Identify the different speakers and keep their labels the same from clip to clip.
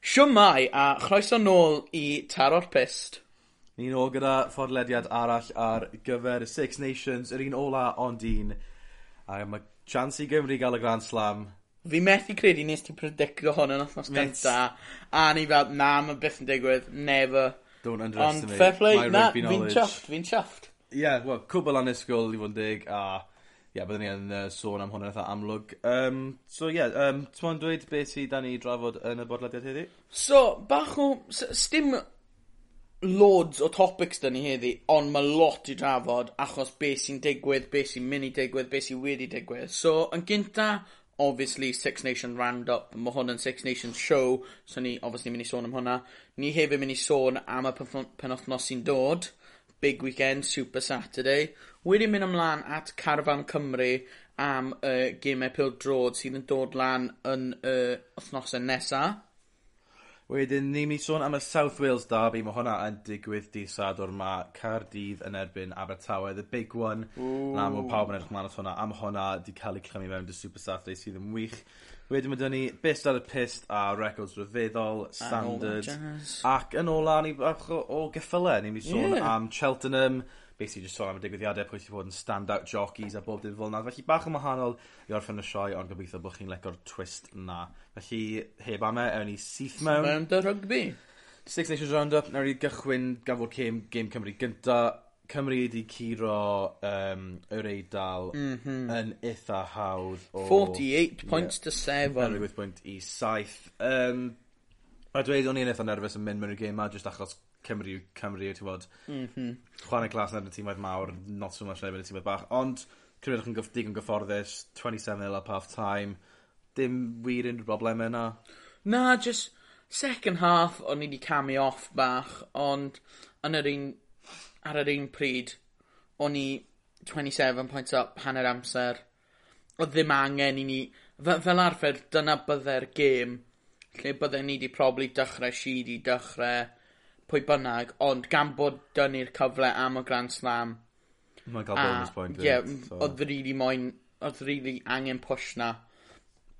Speaker 1: Siwmai a chroeso nôl i Taro'r Pist.
Speaker 2: Ni'n ôl gyda fforlediad arall ar gyfer Six Nations, yr un ola ond un. A mae chance i Gymru gael y Grand Slam.
Speaker 1: Fi methu credu nes ti predicto hwn yn othnos gynta. A ni fel, na, mae byth yn digwydd, never.
Speaker 2: Don't underestimate.
Speaker 1: Ond fair play, na, fi'n chuffed, fi'n chuffed.
Speaker 2: Ie, yeah, wel, cwbl anusgwyl i fod yn dig, a ie, byddwn ni yn uh, sôn am hwnna'n eitha amlwg. Um, so ie, yeah, um, ti'n mwyn dweud beth sydd da ni drafod yn y bodlediad heddi?
Speaker 1: So, bach o... Stim loads o topics dyn ni heddi, ond mae lot i drafod achos beth sy'n digwydd, beth sy'n mynd i digwydd, beth sy'n wedi digwydd. So, yn gynta, obviously Six Nation Roundup, mae hwn yn Six Nation Show, so ni obviously mynd i sôn am hwnna. Ni hefyd mynd i sôn am y penwthnos sy'n dod big weekend, Super Saturday. Wedyn mynd ymlaen at Carfan Cymru am y gemau pêl-drod sydd yn dod lan yn y wythnosau nesaf.
Speaker 2: Wedyn, ni mynd i sôn am y South Wales Derby. Mae hwnna yn digwydd dydd Sadwr. Mae Cardydd yn erbyn Abertawe, the big one. Ooh. Na, mae pawb yn edrych mlaen at hwnna. Am hwnna, di cael ei clymu mewn dy Super Saturday sydd yn wych. Wedyn mae dyn ni Bist ar y Pist a Records Rhyfeddol, Standard. Ac yn ola, ni bach o, o geffylau. Ni'n mynd i sôn
Speaker 1: yeah.
Speaker 2: am Cheltenham, basically just sôn am y digwyddiadau pwy sy bod yn stand out jockeys a bob dim fel yna. felly bach yn wahanol i orffen y sioe ond gobeithio bod chi'n lecor twist 'na. Felly heb ame ewn ni syth mewn...
Speaker 1: Mewn dy rygbi.
Speaker 2: Six Nations Roundup, nawr i gychwyn gan fod cêm gêm Cymru gynta. Cymru wedi curo um, yr Eidal... mm -hmm. ...yn eitha hawdd o...
Speaker 1: Forty eight points to seven.
Speaker 2: ...penrhywedd pwynt i 7. Um, a dweud o'n i'n eitha nerfus yn mynd mewn i'r gêm 'ma jyst achos Cymru, Cymru ti'n t'mod? Mhm. Chware glas yn y timoedd mawr, not so much yn y timoedd bach ond yn gyff- digon gyfforddus twenty seven nil up half time dim wir unrhyw broblemau yna.
Speaker 1: Na just second half o'n i wedi camu off bach ond yn yr un ar yr un pryd o'n i twenty seven points up hanner amser o ddim angen i ni fe- fel arfer dyna bydde'r gêm lle bydde ni wedi probably dechrau, shi 'di dechrau, pwy bynnag, ond gan bod dynnu'r cyfle am y Grand Slam...
Speaker 2: Mae'n cael bonus point.
Speaker 1: Ie,
Speaker 2: yeah, so.
Speaker 1: oedd really moyn, oedd really angen push na.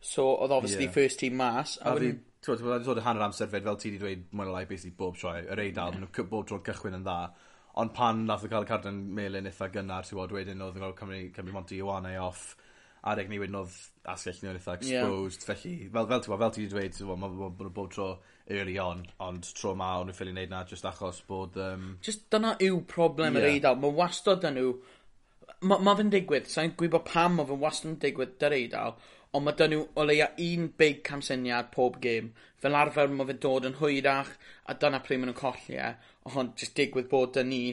Speaker 1: So, oedd obviously
Speaker 2: yeah.
Speaker 1: first team mas.
Speaker 2: A, fi,
Speaker 1: wedyn...
Speaker 2: Twyd, mae'n dod hanner amser fed fel ti wedi dweud mwyn o lai basically bob sioe, yr eidal, yeah. bob tro'n cychwyn yn dda. Ond pan nath o cael y card yn melyn eitha gynnar, ti'n bod, wedyn oedd yn cael Cymru, Cymru Monti Iwanau off, adeg ni wedyn oedd asgell ni oedd eitha exposed. Yeah. Felly, fel, fel ti'n fel ti wedi dweud, so, mae ma, ma bob tro early on, ond tro ma o'n nhw'n ffili wneud na just achos bod... Um...
Speaker 1: Just dyna yw problem yeah.
Speaker 2: yr
Speaker 1: eidl. Mae wastod yn nhw... Mae ma fe'n digwydd, sa'n gwybod pam mae fe'n wastad yn digwydd dy'r eidl, ond mae dyn nhw o leia un big camsyniad pob gêm. Fel arfer mae fe dod yn hwyrach, a dyna pryd maen nhw'n colli e. Ond just digwydd bod dyn ni,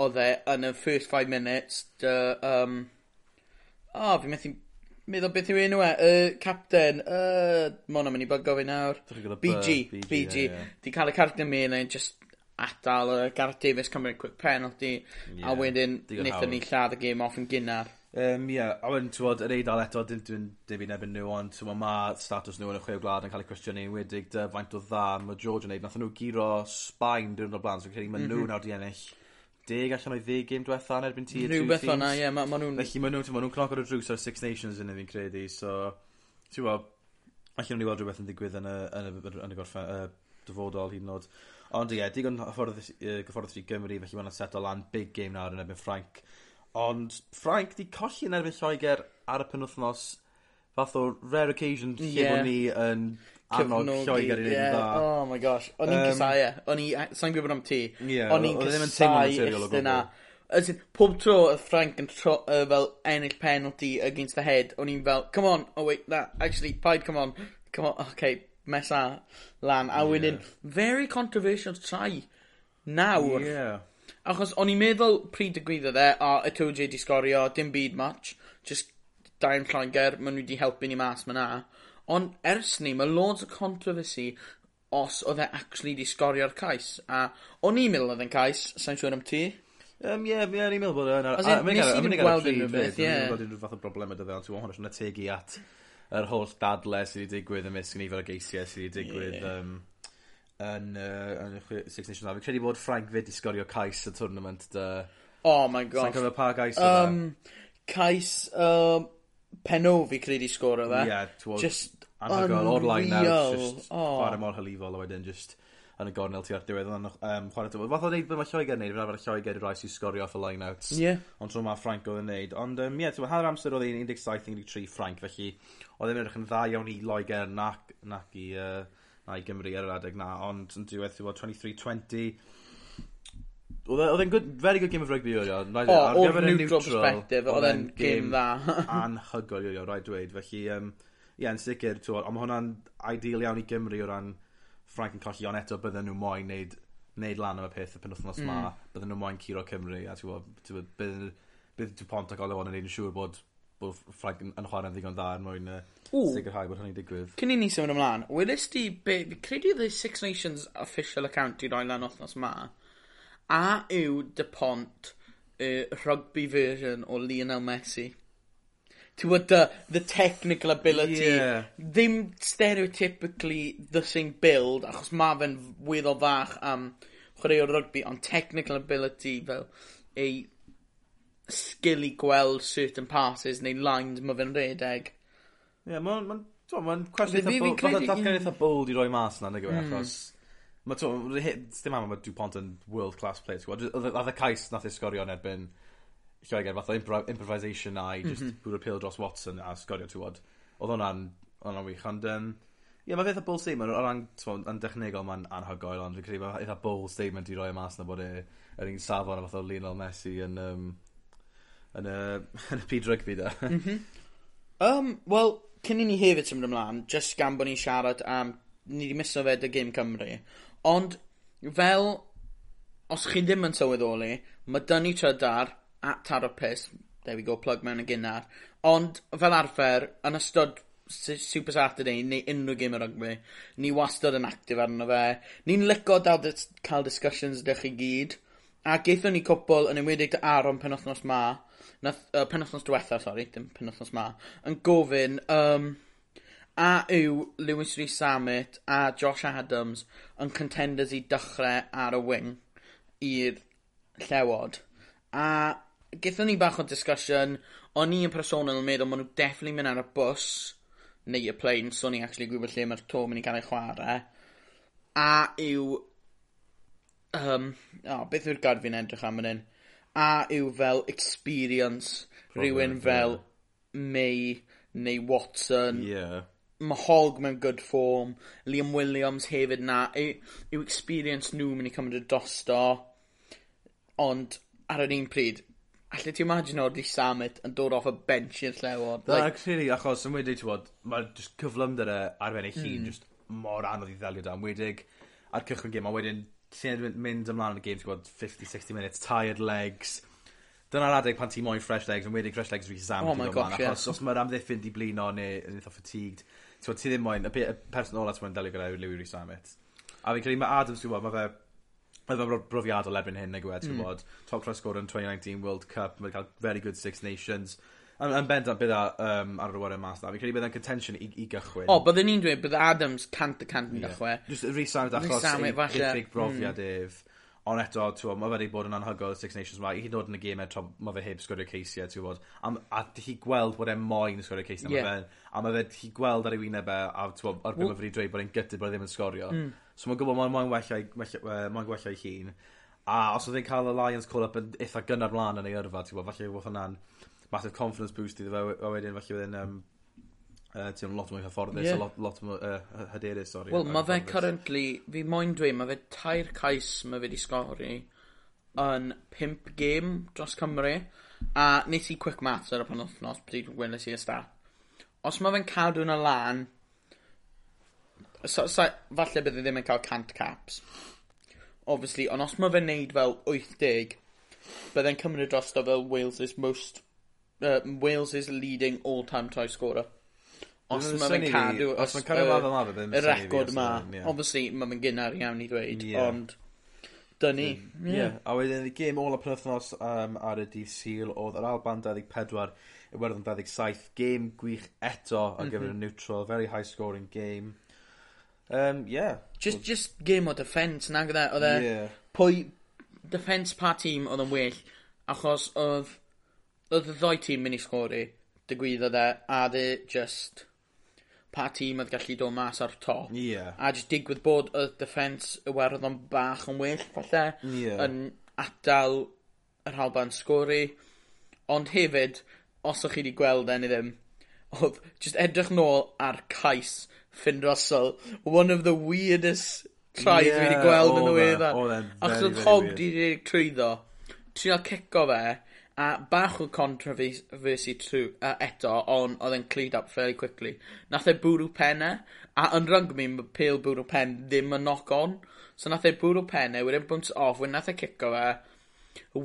Speaker 1: oedd e yn y first five minutes, dy, um, oh, fi methu meddwl beth yw enw e? Y capten. Uh, ma' hwnna'n mynd i bygo fi nawr. BG.
Speaker 2: BG. Yeah, yeah.
Speaker 1: Di cael y card yn mi neu just atal y Gareth Davies cymryd quick penalty.
Speaker 2: Yeah.
Speaker 1: A wedyn wnaethon ni lladd y game off yn gynnar.
Speaker 2: Um, ie, yeah. a wedyn, ti'n bod yr eidal eto, dim dwi'n dim ebyn nhw, ond ti'n bod ma status nhw yn y chwe gwlad yn cael eu cwestiynu, wedig dy faint o dda, mae George yn neud, nath nhw giro Sbaen dyrnod o blaen, so credu mae nhw nawr di ennill deg allan o'i ddeg gêm diwetha yn erbyn tir
Speaker 1: Rhywbeth o'na, ie ma' ma' nw'n...
Speaker 2: Felly ma' nhw'n t'mo' nw'n cnoco ar y drws ar Six Nations 'yn fi'n credu so ti w'o' allen ni weld rhywbeth yn digwydd yn y yn y yn y gorffen uh, dyfodol hyd yn oed. Ond ie digon hyfforddus yy gyfforddus i Gymru felly mae'n wnna'n seto lan big game nawr yn erbyn Ffrainc. Ond Ffrainc 'di colli yn erbyn Lloegr ar y penwthnos fath o rare occasion lle...
Speaker 1: Ie.
Speaker 2: bod ni yn annog Lloegr i neud yn dda.
Speaker 1: Oh my gosh. O'n i'n casau e. O'n i, sai'n gwybod am ti,
Speaker 2: Ie,
Speaker 1: o'n i'n
Speaker 2: casau
Speaker 1: ishte 'na. As in, pob tro oedd Frank yn tro- uh, fel ennill penalty against the head, o'n i'n fel, come on, oh wait, that, actually, paid, come on, come on, okay, mesa lan. A wedyn, very controversial try nawr.
Speaker 2: Ie.
Speaker 1: Achos o'n i'n meddwl pryd y gwyddoedd e, a y 2J di sgorio, dim byd much, just dair Lloegr, maen nhw wedi helpu ni mas ma na. Ond ers ni, mae loads o controversy os oedd e actually di sgorio'r cais. A o'n i'n meddwl oedd e'n cais, sa'n siŵr am ti?
Speaker 2: Um, ie, yeah, ie, yeah, ni'n meddwl bod e'n...
Speaker 1: As in, nes i ddim gweld unrhyw beth, ie.
Speaker 2: Ni'n gweld unrhyw fath o broblem ydw fel, ti'n gwybod, hwnnw, tegu at yr holl dadle sydd wedi digwydd, ym ymysg nifer o geisiau sydd wedi digwydd.
Speaker 1: Yeah.
Speaker 2: Um, yn, uh, yn Six Nations Army. Credu bod Frank Fyd i sgorio cais y tournament. Da.
Speaker 1: Oh my
Speaker 2: god.
Speaker 1: Sa'n
Speaker 2: cofio pa gais
Speaker 1: um, Cais, Uh, penno fi credu sgoro fe.
Speaker 2: Ie. T'wod...
Speaker 1: Jyst
Speaker 2: anhygol o'r line
Speaker 1: out
Speaker 2: just
Speaker 1: jyst
Speaker 2: chware mor hylifol a wedyn just yn y gornel ti ar diwedd yn um, chwarae tywod. Fath o neud beth mae Lloegr yn neud, fe arfer Lloegr yw'r rai sy'n sgorio off y line-outs.
Speaker 1: Ie. Yeah.
Speaker 2: Ond tro mae Frank oedd yn neud. Ond um, ie, yeah, hanner amser oedd e'n 17-13 Frank, felly oedd e'n edrych yn dda iawn i Lloegr nac, nac i, uh, na i Gymru ar yr adeg na. Ond yn diwedd, ti'n 23-20, E, oedd e'n good, very good game of rugby o'r e, iawn.
Speaker 1: O, o'r neutral perspective, oedd e'n game dda.
Speaker 2: anhygoel o'r iawn, rhaid dweud. Felly, um, ie, yeah, yn sicr, twod, ond mae hwnna'n ideal iawn i Gymru o ran Frank yn colli ond eto bydden nhw moyn neud, neud lan am y peth y penwthnos mm. ma, bydden nhw moyn curo Cymru, a ti'n bod, bydd, bydd pont ac Olewon yn neud yn siŵr bod, bod Frank yn, yn chwarae'n ddigon dda yn mwyn sicrhau bod hynny'n digwydd.
Speaker 1: Cyn i ni symud ymlaen, wedys ti be, fi credu oedd y Six Nations official account i roi lan othnos ma, a yw Depont y rugby version o Lionel Messi? Ti gwybod, the, the technical ability,
Speaker 2: yeah.
Speaker 1: ddim stereotypically the same build, achos mae fe'n weddol fach am chwarae o rugby, ond technical ability fel ei skill i gweld certain passes neu lines mae fe'n redeg.
Speaker 2: Ie, yeah, mae'n ma, ma, ma cwestiwn eitha bold i roi mas na, nag yw e,
Speaker 1: hmm.
Speaker 2: achos Ma' t'mo' sdim ama ma' Dew Pont yn world class player ti'n gwybod? Oedd y cais nath ei sgorio yn erbyn Lloeger fath o impro- improvisation a i jyst
Speaker 1: mhm.
Speaker 2: bwrw pil dros Watson a sgorio ti'n gwybod? Oedd hwnna'n hwnna'n wych ond yym ie mae feth o bold statement o ran t'mod yn dechnegol mae'n anhygoel ond fi'n credu ma' eitha bold statement i roi e mas na bod e yr un safon a fath o Lionel Messi yn um, yn y yn y pyd rygbi da.
Speaker 1: um, wel cyn i ni hefyd symud ymlaen, just gan bod ni'n siarad am ni wedi miso fe dy gym Cymru Ond, fel, os chi ddim yn sylweddoli, mae dynnu trydar at taro there we go, plug mewn y gynnar, ond fel arfer, yn ystod Super Saturday neu unrhyw game y rygbi, ni wastad yn actif arno fe. Ni'n lico dal dis cael discussions ydych chi gyd, a geithon ni cwpl yn enwedig dy Aron penwthnos ma, nath, uh, penwthnos diwetha, sori, dim penwthnos ma, yn gofyn, um, a yw Lewis Rhys Samet a Josh Adams yn contenders i dychrau ar y wing i'r llewod. A gethon ni bach o discussion, o'n i yn personol yn meddwl maen nhw definitely mynd ar y bus neu y plane, so ni'n actually gwybod lle mae'r to mynd i gael ei chwarae. A yw... Um, oh, beth yw'r gad fi'n edrych am yn hyn? A yw fel experience Probably,
Speaker 2: rhywun
Speaker 1: fel yeah. May neu Watson. Yeah. Mahog mewn good form, Liam Williams hefyd 'na yw i'w experience nhw mynd i cymryd y dosto ond ar yr un pryd allet ti o'r di Samet yn dod off y bench i'r Llewod?
Speaker 2: Na actually achos yn wedig t'wod ma' jyst cyflymder e ar ben ei hun
Speaker 1: hmm.
Speaker 2: jyst mor anodd i ddelio 'da yn wedig ar cychwyn gym, a wedyn ti'n myn' mynd ymlaen yn y gym, ti'n bod 50-60 minutes tired legs dyna'r adeg pan ti moyn fresh legs yn wedig fresh legs rhi Sammet.
Speaker 1: Oh my gosh ie.
Speaker 2: Achos os mae'r amddiffyn 'di blino neu yn eitha fatigued T'wo, ti ddim moyn, y pe- y person ola ti'n moyn delio gyda yw Louis Rhys James. A fi'n credu mae Adams, ti'n gwbod, ma' fe Mae fe bro- brofiadol erbyn hyn, nag yw e,
Speaker 1: mm.
Speaker 2: ti'n bod, Top class scorer yn 2019 World Cup, mae'n cael very good Six Nations. Yn yn bendant bydd um, ar yr wyr mas na. Fi'n credu bydd e'n contention i, i gychwyn.
Speaker 1: O, bydden ni'n dweud bydd Adams 100% yn yeah.
Speaker 2: Just Rhys James Rhys achos
Speaker 1: James,
Speaker 2: ei-
Speaker 1: falle.
Speaker 2: unig brofiad mm. ef. Ond eto, ti'n ma' fe 'di bod yn anhygoel y Six Nations 'ma. Hyd yn oed yn y geme eto, mae fe heb sgorio ceisia ti'wbod. A m- a ti hi gweld bod e'n moyn sgorio ceisia.
Speaker 1: Ie.
Speaker 2: yeah. fe'n a mae fe hi gweld ar ei wyneb e a ti'n bod, ar be' ma' fe dweud bod e'n gutted bod e ddim yn sgorio.
Speaker 1: Hmm.
Speaker 2: So mae'n gwybod, mae'n moyn wella'i wella yy moyn gwella'i hun. A os oedd e'n cael y Lions call up yn eitha gynnar mlaen yn ei yrfa ti'n bod, falle fydd hwnna'n massive confidence boost iddo fe a wedyn falle fydd e'n um, uh, ti'n lot mwy hyfforddus
Speaker 1: yeah.
Speaker 2: a lot, lot mwy uh, hyderus, sori.
Speaker 1: Wel, mae fe currently, fi moyn dweud, mae fe tair cais mae fe wedi sgori yn pimp gêm dros Cymru, a nes i quick maths ar y pan wythnos, pryd wnes i y stat. Os mae fe'n cadw yn y lan, so, so, falle bydde ddim yn cael 100 caps. Obviously, ond os mae fe'n neud fel 80, bydde'n cymryd drosto fel Wales' most... Uh, Wales' leading all-time try scorer os
Speaker 2: mae'n
Speaker 1: cadw
Speaker 2: os mae'n
Speaker 1: cadw
Speaker 2: lafel lafel ddim
Speaker 1: y record ma obviously mae'n gynnar iawn i ddweud
Speaker 2: yeah.
Speaker 1: ond dynnu
Speaker 2: Ie. yeah. a wedyn y gêm ola penwthnos um, ar y dydd syl oedd yr Alban 24 Iwerddon 27 gêm gwych eto ar
Speaker 1: mhm.
Speaker 2: gyfer y neutral very high scoring game um, yeah
Speaker 1: just, just game o defence na gyda e? oedd e
Speaker 2: yeah.
Speaker 1: pwy defence pa tîm oedd yn well achos oedd oedd y ddoi tîm mynd i sgori digwyddodd e a dde just pa tîm oedd gallu dod mas ar top.
Speaker 2: Ie. Yeah.
Speaker 1: A jyst digwydd bod y defens Iwerddon bach yn well, falle,
Speaker 2: yeah.
Speaker 1: yn atal yr halban sgori. Ond hefyd, os o'ch chi wedi gweld enn i ddim, oedd just edrych nôl ar cais Finn Russell, one of the weirdest tries yeah, fi wedi gweld yn y
Speaker 2: wedda.
Speaker 1: Achos oedd Hog di wedi trwyddo, trio cico fe, a bach o controversy trwy uh, eto ond oedd e'n cleared up fairly quickly. Nath e bwrw penne a yn rygbi mae pêl bwrw pen ddim yn knock on so nath e bwrw penne wedyn bownsio off wedyn nath e cico fe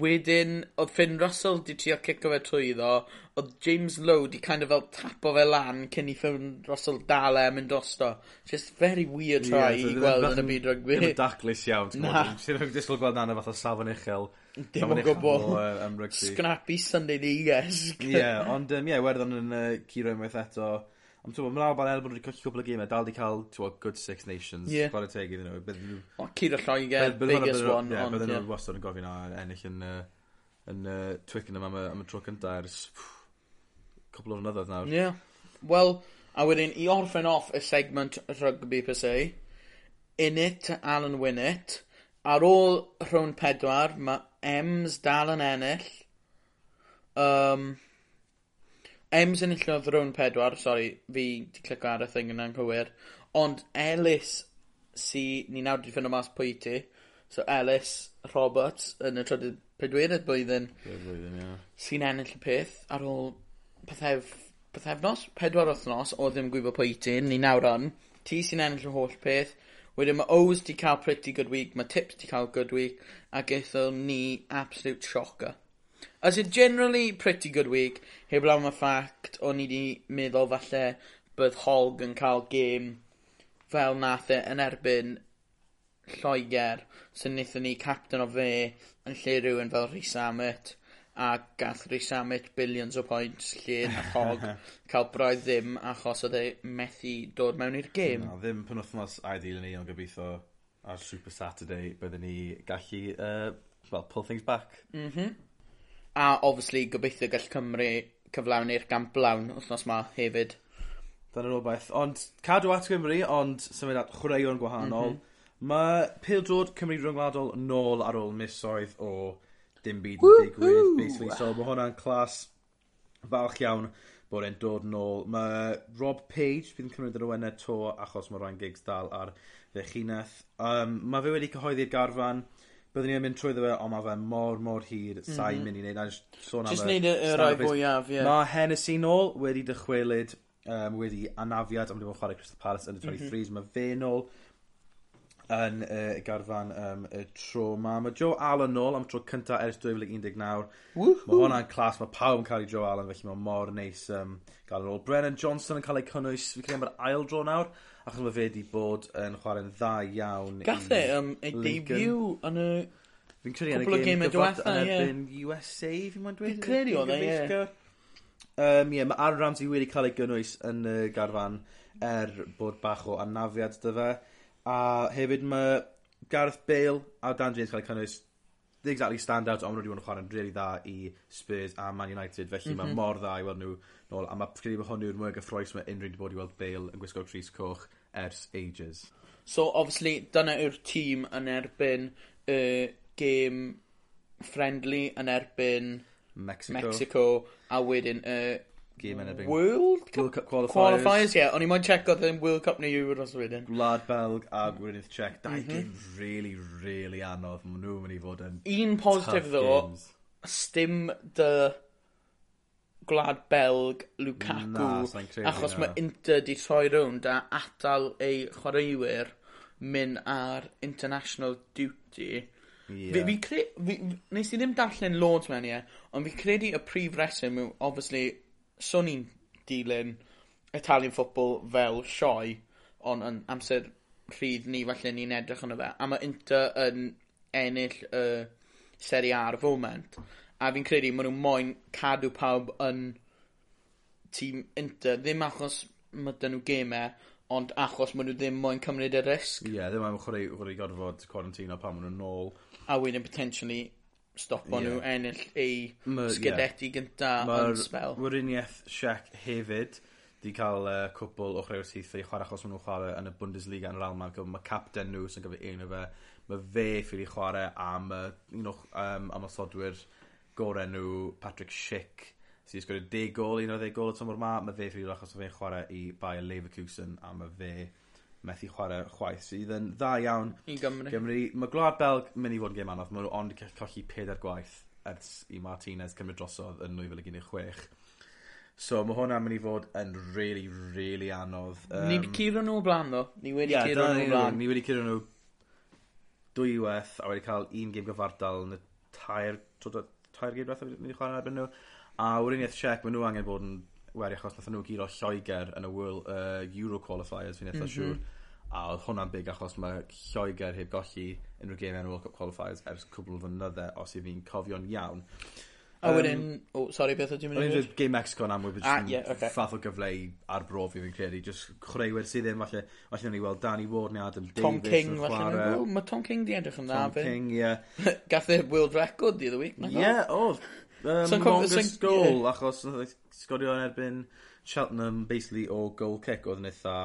Speaker 1: wedyn oedd Finn Russell 'di trio cico fe trwyddo oedd James Lowe 'di kind of fel tapo fe lan cyn i Finn Russell dal e a mynd drosto. Just very weird try i gweld yn y byd rygbi.
Speaker 2: Ddim yn daclus iawn ti'n
Speaker 1: Na.
Speaker 2: Ti jyst fel gweld 'na fath o safon uchel
Speaker 1: Dim yn gwybod. Scrappy Sunday League-esg.
Speaker 2: Ie, yeah, ond um, yeah, werddon yn uh, Ciro unwaith eto. Ond ti'n bod, mae'n alban el wedi colli cwbl o gymau, dal di cael, ti'n bod, good Six Nations,
Speaker 1: yeah.
Speaker 2: chwarae teg iddyn nhw.
Speaker 1: O, Ciro Lloegr, biggest one.
Speaker 2: Ie, bydden nhw wastad yn gofyn ennill yn, uh, yn uh, Twickenham am, am y tro cyntaf ers cwbl o fynyddoedd nawr. Ie.
Speaker 1: Yeah. Wel, a wedyn, i orffen off y segment rugby per se, in it, Alan Winnett, ar ôl rhwng pedwar, mae Ems dal yn ennill. Um, Ems yn illodd rownd pedwar, sori, fi di clico ar y thing yn anghywir. Ond Ellis, si, ni nawr di ffynd o mas pwy ti. So Ellis Roberts yn y trydydd pedwerydd blwyddyn.
Speaker 2: Blwyddyn, ia.
Speaker 1: Sy'n ennill y peth ar ôl pethef, pethefnos, pedwar wythnos, o ddim gwybod pwy ti, ni nawr yn. Ti sy'n ennill y holl peth. Wedyn mae O's 'di cael pretty good week, mae Tips 'di cael good week, a gethon ni absolute shocker. As in generally pretty good week, heblaw am y ffact o'n i 'di meddwl falle bydd Hog yn cael game fel nath e yn erbyn Lloeger, so wnaethon ni captain o fe yn lle rhywun fel Rhys Amet a gath Rhys Amit bilions o points lle na Hogg cael braidd ddim achos oedd e methu dod mewn i'r gêm.
Speaker 2: Na, ddim pan wythnos ideal ni, ond gobeithio ar Super Saturday byddwn ni gallu, uh, well, pull things back. Mm -hmm.
Speaker 1: A, obviously, gobeithio gall Cymru cyflawni'r gamblawn wythnos ma hefyd.
Speaker 2: Dyna rhywbeth. Ond cadw at Gymru, ond symud at chwaraeon gwahanol. Mm -hmm. Mae pildrod Cymru rhyngwladol nôl ar ôl misoedd o dim byd yn digwydd, basically. So mae hwnna'n clas falch iawn bod e'n dod nôl. Mae Rob Page fydd yn cymryd yr ywenau to achos mae Ryan Giggs dal ar ddechineth. Um, mae fe wedi cyhoeddi'r garfan. Byddwn ni'n mynd trwyddo fe, ond mae fe mor, mor hir. Mm -hmm. Sa'i mhm. mynd i wneud. Sôn
Speaker 1: Just wneud y rai fwyaf, ie.
Speaker 2: Mae Hennessy nôl wedi dychwelyd, um, wedi anafiad, am wedi bod yn chwarae Crystal Palace yn y 23s. Mm -hmm. Mae fe nôl yn y uh, garfan um, y tro ma. Mae Joe Allen nôl am tro cyntaf ers 2019. Mae hwnna'n clas, mae pawb yn cael ei Joe Allen, felly mae mor neis um, gael yn ôl. Brennan Johnson yn cael ei cynnwys, fi credu mae'r ail dro nawr, achos mae fe wedi bod yn chwarae'n dda iawn.
Speaker 1: Gath e um, ei debut yn y...
Speaker 2: Fi'n credu yn y
Speaker 1: game
Speaker 2: gyfod yn erbyn USA, fi'n mwyn dweud?
Speaker 1: Fi'n credu o'n e, ie.
Speaker 2: Um, yeah, mae Aaron Ramsey wedi cael ei gynnwys yn y garfan er bod bach o anafiad dy fe. A hefyd mae Gareth Bale a Dan James cael eu cynnwys ddim exactly stand-out, ond wedi bod yn chwarae'n really dda i Spurs a Man United, felly mm mhm. -hmm. mae mor dda i weld nhw nôl, a mae credu bod hwn yw'r mwy gyffroes mae unrhyw wedi bod i weld Bale yn gwisgo Tris Coch ers ages.
Speaker 1: So, obviously, dyna yw'r tîm yn erbyn y uh, game friendly yn erbyn
Speaker 2: Mexico,
Speaker 1: Mexico a wedyn y uh,
Speaker 2: game yn erbyn.
Speaker 1: World Cup?
Speaker 2: World Cup qualifiers.
Speaker 1: Qualifiers, ie. Yeah. O'n i moyn check oedd yn World Cup neu Euro dros wedyn.
Speaker 2: Gwlad Belg a Gwynedd Czech. Dau mm -hmm. game really, really anodd. Mae nhw'n mynd i fod yn
Speaker 1: Un positif ddo, stym dy gwlad Belg Lukaku.
Speaker 2: Na,
Speaker 1: achos mae Inter di troi rownd a atal ei chwaraewyr mynd ar international duty.
Speaker 2: Yeah.
Speaker 1: Fi, fi cre... Fi, nes i ddim darllen loads mewn ie, ond fi credu y prif reswm yw, obviously, so ni'n dilyn Italian football fel sioe ond yn amser rhydd ni falle ni'n edrych yn fe a mae Inter yn ennill y uh, Serie A ar y foment a fi'n credu maen n'w moyn cadw pawb yn tîm Inter ddim achos mae 'dyn nhw gemau, ond achos maen nhw ddim moyn cymryd y risg.
Speaker 2: Ie ddim am chwarae- chwarae gorfod quarantino pan maen nhw'n nôl.
Speaker 1: A wedyn potentially stopo
Speaker 2: yeah.
Speaker 1: nhw ennill ei
Speaker 2: sgedeti
Speaker 1: yeah. gynta yn spel.
Speaker 2: Wyriniaeth Shaq hefyd di cael uh, e, cwbl o chreu'r teithau chwarae achos maen nhw'n chwarae yn y Bundesliga yn yr Alman. Mae captain nhw sy'n gyfer un o fe. Mae fe ffili chwarae am uh, un o'ch um, ymosodwyr gorau nhw, Patrick Schick, sy'n sgorio 10 gol, un o 10 gol y tymor ma. Mae fe ffili achos fe'n chwarae i Bayer Leverkusen a mae fe methu chwarae chwaith sydd yn dda iawn...
Speaker 1: I Gymru.
Speaker 2: Gymru. Mae Gwlad Belg yn mynd i fod yn gêm anodd mae nhw ond gell- colli peder gwaith ers i Martinez cymryd drosodd yn nwy fil ag un deg chwech. So mae hwnna'n mynd i fod yn really, really anodd
Speaker 1: Um, Ni wedi curo nhw o blaen, ddo. Ni wedi
Speaker 2: yeah,
Speaker 1: curo nhw o blaen.
Speaker 2: Ni wedi curo nhw dwy dwywaith a wedi cael un gêm gyfardal yn y tair t'wod y tair gêm dwetha ni chwarae chware erbyn n'w a Weriniaeth Tsiec mae nhw angen bod yn weri achos nath nhw giro Lloegr yn y World, uh, Euro qualifiers fi'n mhm. eithaf mm -hmm. siŵr a oedd hwnna'n big achos mae Lloegr heb golli unrhyw game yn y World Cup qualifiers ers cwbl o fynydde os i fi'n cofio'n iawn.
Speaker 1: A wedyn, um, oh, sorry, beth o' ti'n mynd
Speaker 2: i ddeud? Game Mexico yn amlwg a
Speaker 1: ah, ie oce.
Speaker 2: fath o gyfle i arbrofi fi'n credu Just chreuwyr sydd ddim falle falle ni weld Danny Ward neu Adam
Speaker 1: Davies
Speaker 2: Tom
Speaker 1: King falle w, Mae Tom King di edrych yn dda
Speaker 2: Tom King ie.
Speaker 1: Gath e world record the other week
Speaker 2: na Ie oedd. Um, longest goal achos e sgorio yn erbyn Cheltenham basically o goal kick oedd yn eitha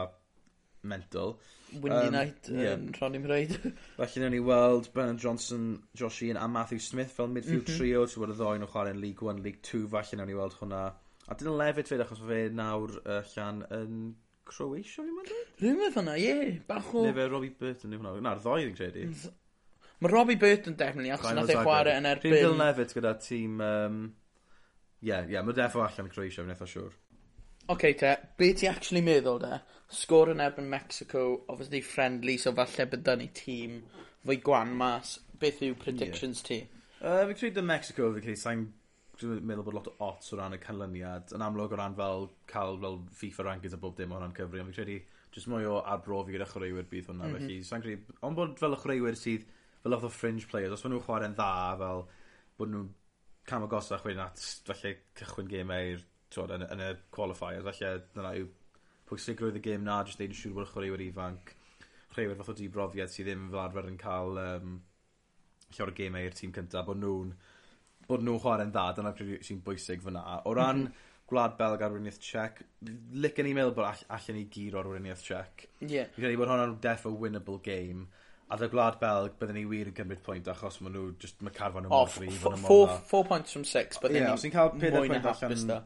Speaker 2: mental.
Speaker 1: Windy um, Night yn yeah. um, Ronnie Mraid.
Speaker 2: Felly nawn ni weld Brennan Johnson, Josh Ian a Matthew Smith fel midfield mm -hmm. trio. Ti'n bod y ddoen o chwarae'n League 1, League 2. Felly nawn ni weld hwnna. A dyn nhw'n lefyd fyd achos fe nawr uh, llan yn Croatia fi'n mynd?
Speaker 1: meddwl hwnna, ie. Yeah, bach o...
Speaker 2: Neu fe Robbie Burton yw hwnna. Na'r ddoi fi'n credu.
Speaker 1: Mae Robbie Burton definitely achos nath ei chwarae yn erbyn...
Speaker 2: Dwi'n lefyd gyda tîm... Um, Ie, yeah, yeah, mae defo allan y Croesia, fi'n eitha siŵr.
Speaker 1: Oce okay, te. Be' ti actually meddwl de? Sgôr yn erbyn Mexico, obviously friendly so falle bydd 'da ni tîm fwy gwan mas. Beth yw predictions yeah. ti?
Speaker 2: Uh, fi'n credu Mexico, Mecsico fi'n credu sai'n meddwl bod lot o ots o ran y canlyniad. Yn amlwg o ran fel cael fel FIFA rankings a bob dim o ran cyfri ond fi'n credu jyst mwy o arbrofi gyda chwaraewyr bydd hwnna. Mhm. Felly sai'n credu ond bod fel y chwaraewyr sydd fel fath o fringe players os maen nhw'n chwarae'n dda fel bod nhw'n cam o gosach wedyn at falle cychwyn gemau i'r t'wod yn yn y qualifiers felly dyna yw pwysigrwydd y gêm 'na jyst neud yn siŵr bod y chwaraewyr ifanc chwaraewyr fath o dibrofiad sydd ddim fel arfer yn cael um, llawer o gêmau i'r tîm cyntaf, bod nhw'n bod nw'n chware'n dda dyna sy'n bwysig fyna. O ran mm -hmm. Gwlad Belg a'r Weriniaeth Tsiec licen i meddwl bod all- allan ni gyr o'r Weriniaeth Czech.
Speaker 1: Ie.
Speaker 2: Fi'n credu bod hwnna'n def o winnable game. A dy Gwlad Belg byddwn ni wir yn cymryd pwynt achos maen nhw, just mae carfan n'w mor
Speaker 1: gryf. O four four points from six bydden
Speaker 2: ni... Ie os ni'n ca'l pedair pwynt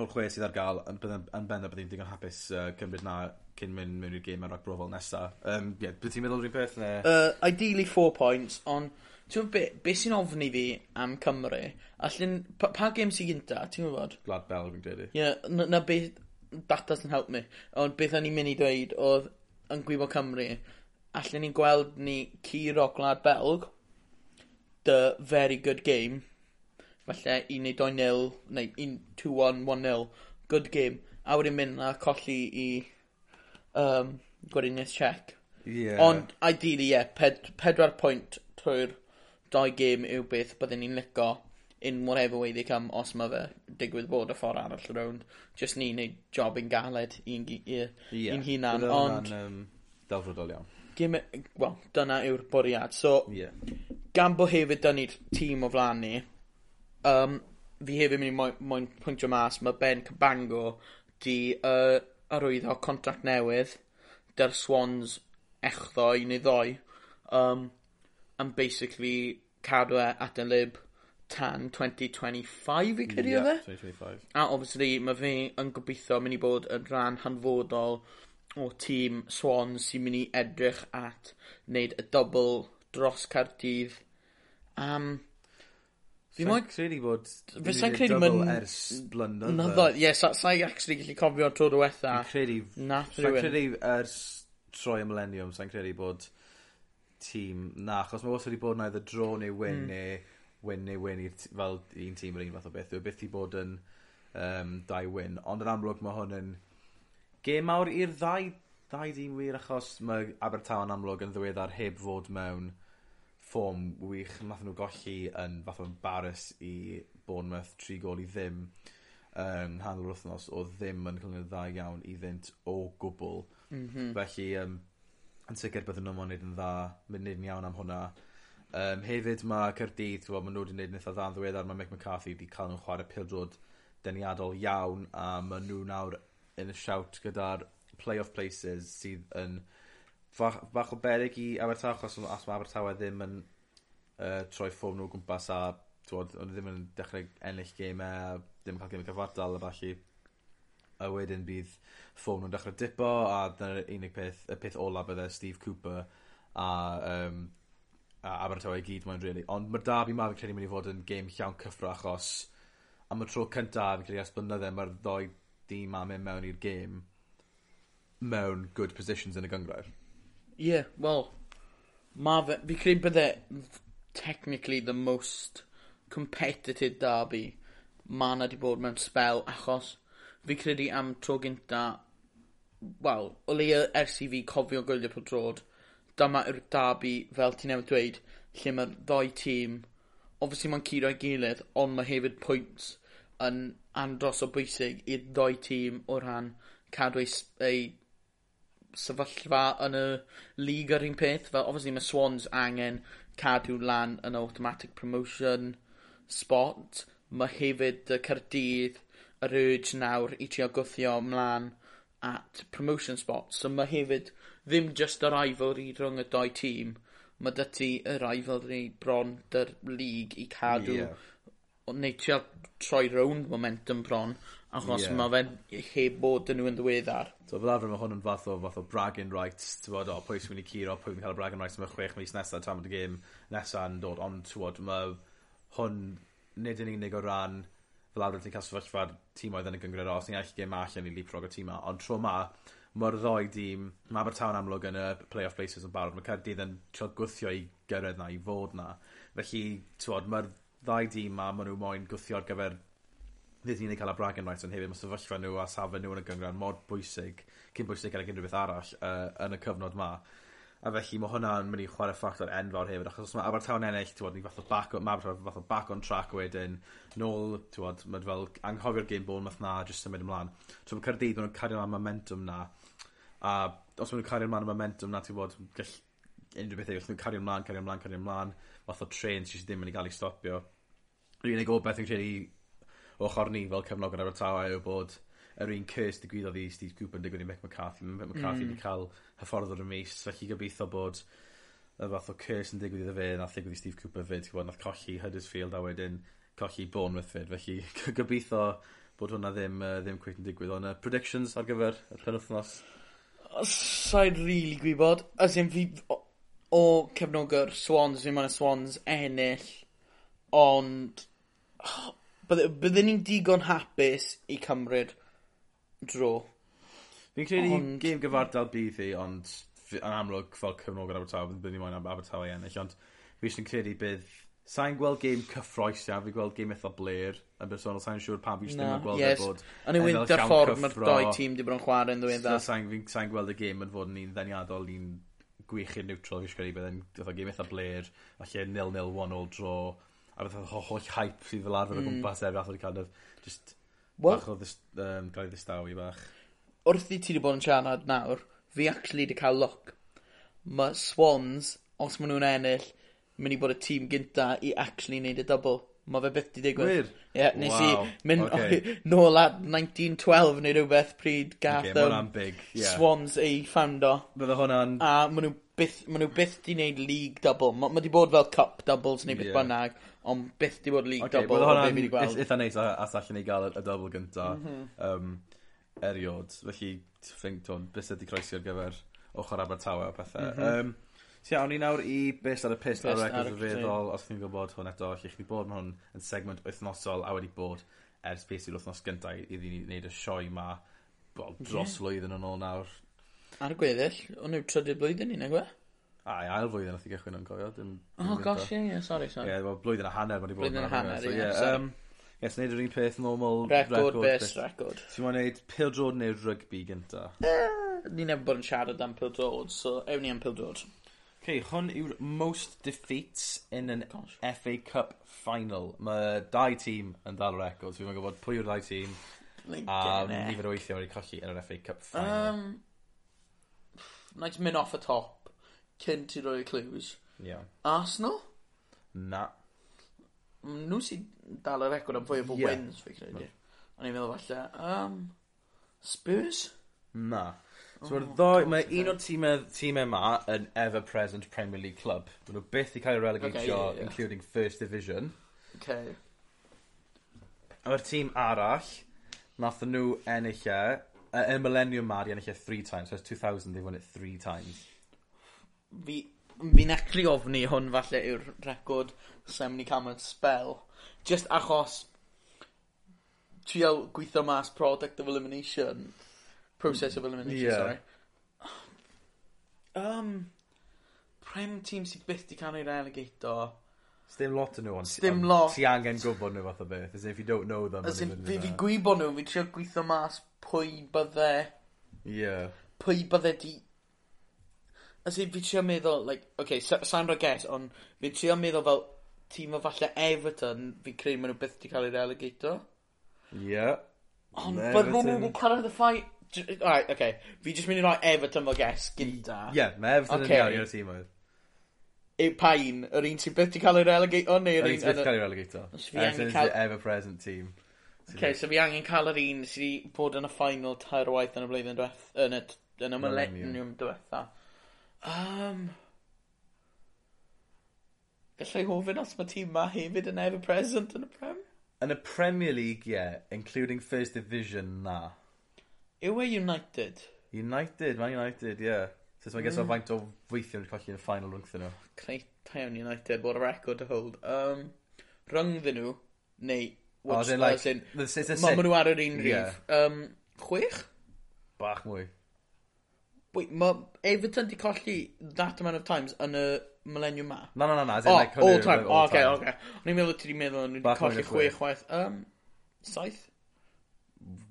Speaker 2: o'r chwe sydd ar gael, yn, bydden, yn benda byddai'n digon hapus uh, cymryd na cyn mynd mewn i'r gêm ar roc brofol nesaf. Um, yeah, bydd ti'n meddwl rhywun peth Ne?
Speaker 1: Uh, ideally four points, ond ti'n gwybod beth be sy'n ofni fi am Cymru? Allyn, pa, pa gêm sy'n gynta, ti'n gwybod?
Speaker 2: Glad Bell, fi'n credu.
Speaker 1: Ie, yeah, na, na beth, data sy'n help mi, ond beth o'n i'n mynd i dweud oedd yn gwybod Cymru, allwn ni'n gweld ni Ciro Glad Belg, the very good game, falle un neu doi nil, neu un, two one, one nil, good game, a wedyn mynd a colli i um, Gweriniaeth Czech.
Speaker 2: Yeah.
Speaker 1: Ond, ideally, ie, yeah, ped, pedwar pwynt trwy'r doi gêm yw beth byddwn ni'n lico in whatever way they come os mae fe digwydd bod y ffordd arall y rownd. Just ni wneud job yn galed i'n yeah, hunan. Ond...
Speaker 2: Um, Delfrydol iawn.
Speaker 1: Gym, well, dyna yw'r bwriad. So, yeah. gan bo hefyd dyna'r tîm o flaen ni, um, fi hefyd mynd i moe- moyn pwyntio mas mae Ben Cabango 'di uh, arwyddo contract newydd dy'r Swans echddoe neu ddoi, um, and basically cadw e at y lib tan 2025 i five fi'n credu
Speaker 2: e? Ie, twenty twenty five.
Speaker 1: A obviously mae fi yn gobeithio mynd i bod yn rhan hanfodol o tîm Swans sy'n mynd i edrych at wneud y double dros Cardydd am
Speaker 2: Fi moyn... credu bod... Fysa'n credu ma'n... Ers blynyddoedd.
Speaker 1: Na ddo, ie, sa'i actually gallu cofio tro diwetha.
Speaker 2: Fi'n credu...
Speaker 1: Nath
Speaker 2: rhywun. Sa'n credu ers troi y millennium, sa'n credu bod tîm na, achos mae wrth wedi bod na either dro neu win mm. neu win neu win fel un tîm yr un fath o beth. Yw byth i bod yn um, dau win. Ond yn amlwg mae hwn yn gêm mawr i'r ddau, ddau dîm wir achos mae Abertawe yn amlwg yn ddiweddar heb fod mewn ffom wych. nath nhw golli yn fath o'n embarrass i Bournemouth tri gol i ddim yn nghanol yr wthnos o'dd ddim yn cyflwyno dda iawn i ddynt o gwbl. Mm -hmm. Felly um, yn sicr byddwn nhw'n yn yn dda, mynd yn iawn am hwnna. Um, hefyd mae Caerdydd t'mod ma' n'w 'di neud yn itha dda ddiweddar mae Mick McCarthy wedi cael nhw'n chwarae pildrod deniadol iawn a maen nhw nawr yn y siowt gyda'r play-off places sydd yn fach, fach o beryg i Abertawe, achos os mae Abertawe ddim yn uh, troi ffwm nhw gwmpas a twod, ond ddim yn dechrau ennill geimau, e, ddim yn cael geimau cyfartal a falle a wedyn bydd ffôn nhw'n dechrau dipo a dyna'r unig peth, y peth ola bydde Steve Cooper a, um, a Abertawe i gyd mae'n. Really. Ond mae'r dab i ma fi'n credu mynd i fod yn gêm llawn cyffro achos am y tro cyntaf fi'n credu as blynydde mae'r ddoi dîm am mynd mewn i'r gêm mewn good positions yn y gyngrau.
Speaker 1: Ie yeah, wel ma' fe fi credu bydde technically the most competitive derby ma' 'na 'di bod mewn spel achos fi credu am tro gynta wel o leia ers i fi cofio gwylio pêl-drod dyma yw'r derby fel ti newid dweud lle mae'r ddoi tîm obviously mae'n curo i gilydd ond mae hefyd pwynt yn andros o bwysig i'r ddoi tîm o ran cadw eu s- eu sefyllfa yn y lig yr un peth. Fel, obviously, mae Swans angen cadw lan yn automatic promotion spot. Mae hefyd y Cerdydd yr urge nawr i trio gwthio ymlaen at promotion spot. So mae hefyd ddim just y rivalry rhwng y doi tîm, mae dy ti y rivalry bron dy'r lig i cadw yeah. neu trio troi rownd momentum bron achos yeah. mae fe'n heb bod yn nhw yn ddiweddar.
Speaker 2: So fel arfer mae hwn yn fath o, fath o bragging rights, ti'n bod, o, pwy sy'n mynd i curo, pwy sy'n cael y bragging rights yma chwech mis nesaf, tam y gêm nesaf yn dod, ond ti'n bod, mae hwn nid yn unig o ran fel arfer ti'n cael sefyllfa'r tîm oedd yn y gyngred os ni'n allu gêm allan i lipro o tîma, ond tro ma, mae'r ddoi dîm, mae Abertawn amlwg yn y playoff places yn barod, mae Cardydd yn trio gwythio i gyrraedd na, i fod na. Felly, ti'n mae'r ddau dîm ma, maen nhw moyn gwythio ar gyfer ddydd ni'n ei cael y bragan rights ond hefyd mae sefyllfa nhw a safle nhw yn y gyngran mor bwysig cyn bwysig gydag unrhyw beth arall uh, yn y cyfnod ma. A felly mae hwnna'n mynd i chwarae ffactor enfawr hefyd achos mae Abertawn ennill tywod, ni fath o back mae Abertawn fath o back on track wedyn nôl ti'n bod, mae fel anghofio'r game ball math na jyst symud ymlaen. So mae Cyrdydd nhw'n cario am momentum na. A os maen nhw'n cario ymlaen momentum na ti'n bod, gall unrhyw beth eich nhw'n cario ymlaen, cario ymlaen, cario ymlaen fath o tren sydd ddim yn ei gael ei stopio. Yr unig obeth yn credu ochr ni fel cefnog yn Abertawe yw bod yr un cys digwyddodd i Steve Cooper yn digwydd i Mick McCarthy. Mick McCarthy wedi mm. cael hyfforddwr y mis, felly gobeithio bod y fath o cys yn digwydd iddo fe, nath digwydd i Steve Cooper fyd, ti'n nath colli Huddersfield a wedyn colli Bournemouth fyd, felly gobeithio bod hwnna ddim, uh, ddim cweith yn digwydd. Ond uh, predictions ar gyfer y penwthnos?
Speaker 1: Sa'n rili really gwybod. As in fi o, o cefnogwr Swans, fi'n mae'n Swans ennill, ond bydde, bydden ni'n digon hapus i cymryd dro.
Speaker 2: Fi'n credu ond... gêm gyfardal bydd hi, ond yn amlwg fel cyfnog ar Abertawe, bydden ni moyn Abertawe ennill, ond fi eisiau credu bydd Sa'n gweld gêm cyffroes iawn, fi'n gweld gêm eitha bler yn bersonol, sa'n siŵr pa fi ddim yn gweld yes. e bod...
Speaker 1: Yn yw'n dy'r ffordd mae'r doi tîm di bod yn chwarae yn dda.
Speaker 2: Sa'n e. sa gweld y gêm yn fod yn un ddeniadol, un gwych i'r neutral, fi eisiau credu bydd yn gêm eitha bler, falle 0-0 one all draw, a fydd y holl hype sydd fel arfer mm. o hmm. gwmpas e, fath o'r kind of, just well, bach o ddys, um, gael ddistawi bach.
Speaker 1: Wrth i ti wedi bod yn siarad nawr, fi actually wedi cael look. Mae Swans, os maen nhw'n ennill, mynd i bod y tîm gynta i actually wneud y double. Mae fe byth di digwydd.
Speaker 2: Wir?
Speaker 1: Ie, yeah, nes wow. i mynd okay. nôl at 1912 neu rhywbeth pryd gath okay, um,
Speaker 2: big, yeah.
Speaker 1: Swans ei ffando.
Speaker 2: Bydde hwnna'n...
Speaker 1: A maen nhw byth, maen nhw byth di wneud league double. Mae ma di bod fel cup doubles neu beth yeah. bynnag, ond byth di bod league okay, double. Bydde hwnna'n
Speaker 2: eitha neis as allan ni gael y, double gynta mm -hmm. um, eriod. Felly, ffink, beth ydi croesi ar gyfer ochr Abertawe a pethau. Mm -hmm. um, Iawn ni nawr i best ar y pist ar y record feddwl, os chi'n gwybod hwn eto, lle chi bod hwn yn segment wythnosol a wedi bod ers beth sydd wythnos gyntaf iddi ni wneud y sioe ma well, dros flwyddyn yn ôl nawr.
Speaker 1: Ar y gweddill, o'n yw trydydd blwyddyn ni, nagwe?
Speaker 2: A i ail flwyddyn nath i gychwyn yn cofio.
Speaker 1: Dim, oh gosh, ie, ie, yeah, sorry, sorry.
Speaker 2: Ie, well, blwyddyn a hanner mae'n i bod.
Speaker 1: Blwyddyn a hanner, ie.
Speaker 2: So, yeah, um, Yes, wneud yr un peth normal.
Speaker 1: Record, Record, best record.
Speaker 2: Ti'n mwyn neud pildrod neu rygbi gynta?
Speaker 1: Eh, ni'n efo bod yn siarad am pildrod, so ewn ni am pildrod.
Speaker 2: Okay, hwn yw'r most defeats in an Gosh. FA Cup final Mae dau tîm yn dal records fi'm yn gwbod pwy yw'r dau tîm. A e. nifer o weithio wedi colli yn yr FA Cup final. Um,
Speaker 1: nâi jyst mynd off y top cyn ti roi clues.
Speaker 2: Yeah.
Speaker 1: Arsenal?
Speaker 2: Na.
Speaker 1: N'w sy'n dal y record am fwy o yeah. wins fi credu. O'n i'n meddwl falle Um, Spurs?
Speaker 2: Na. Oh, so ma'r ddoi, Mae un o'r tîmau time 'ma yn ever-present Premier League club. Ma' nhw byth i cael ei relegatio including First Division.
Speaker 1: Okay.
Speaker 2: A ma'r tîm arall nath nhw ennill e uh, y millennium 'ma 'di ennill e three times So 2000, they they've won it three times.
Speaker 1: Fi fi'n acli ofni hwn falle yw'r record 70 i'n spell. Just mewn sbel jyst achos trial gweithio mas product of elimination Process of elimination,
Speaker 2: Ie.
Speaker 1: sorry. Um, prem tîm sydd byth di cael ei relegato.
Speaker 2: Sdim lot yn nhw, ond
Speaker 1: Sdim
Speaker 2: ond
Speaker 1: lot.
Speaker 2: ti angen gwybod nhw fath o beth. As if you don't know them.
Speaker 1: As in, fi fi gwybod nhw, fi trio gweithio mas pwy bydde,
Speaker 2: Ie.
Speaker 1: pwy bydde di... As in, fi trio meddwl, like, okay, sa- sa'n rhoi guess, ond fi trio meddwl fel tîm o falle Everton, fi credu maen nhw byth di cael ei relegato.
Speaker 2: Ie.
Speaker 1: Ond bydde nhw wedi cyrraedd y ffai J- alright oce. Fi jyst mynd i roi Everton fel guess gynta.
Speaker 2: Ie mae Everton yn iawn i'r tîm oedd.
Speaker 1: Yw pa un? Yr un sy'n byth 'di cael ei relegato neu'r un...
Speaker 2: Yr un
Speaker 1: sy byth
Speaker 2: cael ei relegato.
Speaker 1: So
Speaker 2: Everton is the ever present team.
Speaker 1: Okay, so fi angen cael yr un sy 'di bod yn y final tair waith yn y blwyddyn diweth- yn y yn y
Speaker 2: millennium
Speaker 1: diwetha. Um, Gallai hofyn os mae tîm 'ma hefyd yn ever present yn y Prem?
Speaker 2: Yn y Premier League ie. Including First Division na.
Speaker 1: Yw e United?
Speaker 2: United, Man United, ie. Yeah. So mae'n gesio mm. faint o weithio yn colli yn y final rhwngthyn nhw.
Speaker 1: Creu tawn United, bod y record to hold. Um, rhyngddyn nhw, neu...
Speaker 2: Oh, as in, like,
Speaker 1: as in,
Speaker 2: mae
Speaker 1: nhw ar yr un rhif. Um, chwech?
Speaker 2: Bach mwy.
Speaker 1: Wait, mae Everton di colli that amount of times yn y millennium ma.
Speaker 2: Na, na, na, na.
Speaker 1: Oh,
Speaker 2: like,
Speaker 1: all time. Oh, okay,
Speaker 2: time.
Speaker 1: okay. O'n i'n meddwl ti di meddwl nhw wedi colli chwech chwaith. Um, saith?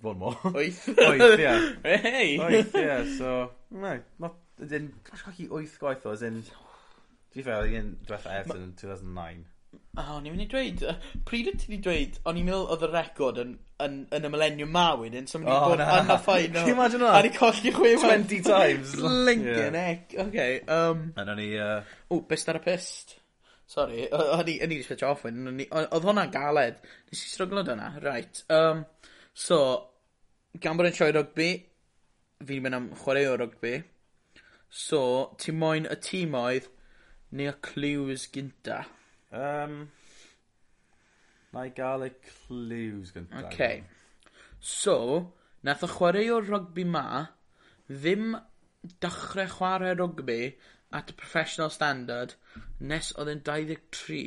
Speaker 2: Fod mo.
Speaker 1: Oeth?
Speaker 2: Oeth, yeah
Speaker 1: Hei!
Speaker 2: Oeth, yeah, so... Na, not... Ydyn, cogi oeth gwaith o, as in... Fi fel, un diwetha Everton yn 2009.
Speaker 1: O, o'n i'n mynd i dweud, pryd o'n ti wedi dweud, o'n i'n meddwl oedd y record yn, yn, yn y millennium ma wedyn, so o'n
Speaker 2: i'n
Speaker 1: bod yn y ffain
Speaker 2: you Imagine that?
Speaker 1: A ni colli chwe
Speaker 2: 20 times.
Speaker 1: Lincoln,
Speaker 2: yeah.
Speaker 1: ec. Okay, um...
Speaker 2: And o'n i... Uh...
Speaker 1: O, best ar y pist. Sorry, o'n i'n switch off wedyn. Oedd hwnna'n galed. Nes i stryglo dyna, right. Um, So, gan bod yn sioi rygbi, fi'n mynd am chwarae o rygbi. So, ti moyn y tîm oedd neu y clues gynta?
Speaker 2: Um, na i gael y clues gynta.
Speaker 1: Okay. So, nath y chwarae o rygbi ma ddim dechrau chwarae rygbi at y professional standard nes oedd yn 23.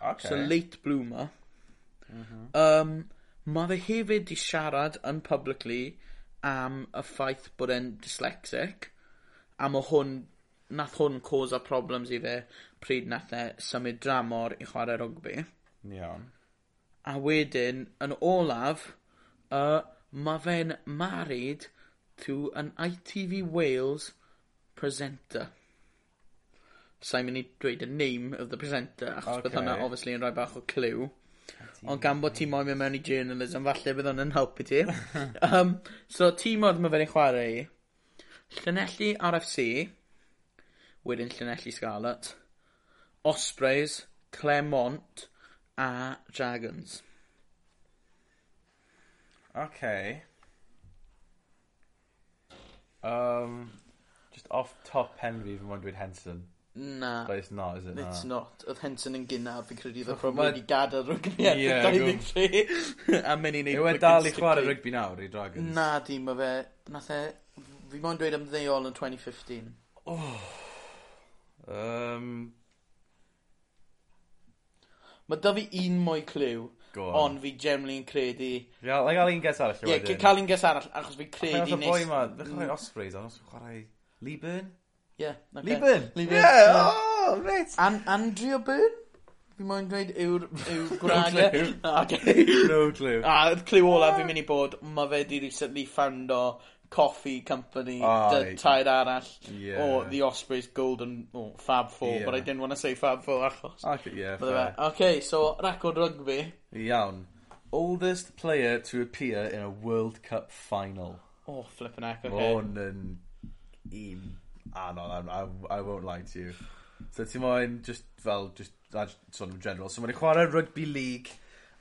Speaker 2: Okay.
Speaker 1: So, late bloomer. Mm -hmm. um, mae fe hefyd 'di siarad yn publicly am y ffaith bod e'n dyslexic a mae hwn nath hwn causo problems i fe pryd nath e symud dramor i chwarae rugby.
Speaker 2: Iawn.
Speaker 1: A wedyn, yn olaf, uh, mae fe'n married to an ITV Wales presenter. Sa'n mynd i dweud y name of the presenter achos okay. bydd hwnna obviously yn rhoi bach o clue. Ond gan bod ti moyn mynd mewn i journalism, falle bydd hwnna'n helpu ti. um, so, tîm oedd mae fe'n ei chwarae i. Llanelli RFC, wedyn Llanelli Scarlet, Ospreys, Clermont a Dragons.
Speaker 2: Okay. Um, just off top pen fi, fi'n mwyn dweud Henson.
Speaker 1: Na.
Speaker 2: But it's not, is it?
Speaker 1: It's
Speaker 2: no.
Speaker 1: not. Oedd Henson yn gynnar, fi'n credu oedd
Speaker 2: Crom
Speaker 1: wedi gadael
Speaker 2: rygbi
Speaker 1: ar yeah, 23. a mynd i neud...
Speaker 2: Yw e dal i chwarae rygbi nawr i Dragons?
Speaker 1: Na, di, mae fe... Nath e... Fi mo'n dweud am ymddeol yn 2015. Oh.
Speaker 2: Um...
Speaker 1: Mae da fi un mwy cliw. Ond fi generally yn credu...
Speaker 2: Ia, yeah, gael un ges arall.
Speaker 1: Ie, yeah, cael un ges arall, achos fi credu...
Speaker 2: Achos nes... boi ma, ddechrau e? Ospreys, ond os chwarae Lee Byrne?
Speaker 1: Ie. Oce.
Speaker 2: Lee Byrne?
Speaker 1: Lee Byrne. Ie!
Speaker 2: oh, reit!
Speaker 1: An- Andrea Byrne? Fi moyn dweud yw'r yw gwragedd.
Speaker 2: No
Speaker 1: clue.
Speaker 2: No clue.
Speaker 1: A y cliw olaf fi'n mynd i bod mae fe 'di recently ffoundo Coffee Company,
Speaker 2: oh,
Speaker 1: dy tair arall
Speaker 2: yeah.
Speaker 1: o The Ospreys Golden oh, Fab Four,
Speaker 2: yeah.
Speaker 1: but I didn't want to say Fab Four achos.
Speaker 2: Okay, yeah, fair.
Speaker 1: Okay, so record rugby.
Speaker 2: Iawn. Oldest player to appear in a World Cup final.
Speaker 1: Oh, flippin' heck, okay.
Speaker 2: Mon yn un. Ah, anon I, I, I won't lie to you. So ti moyn, just fel, just, a sort of general. So mae'n chwarae rugby league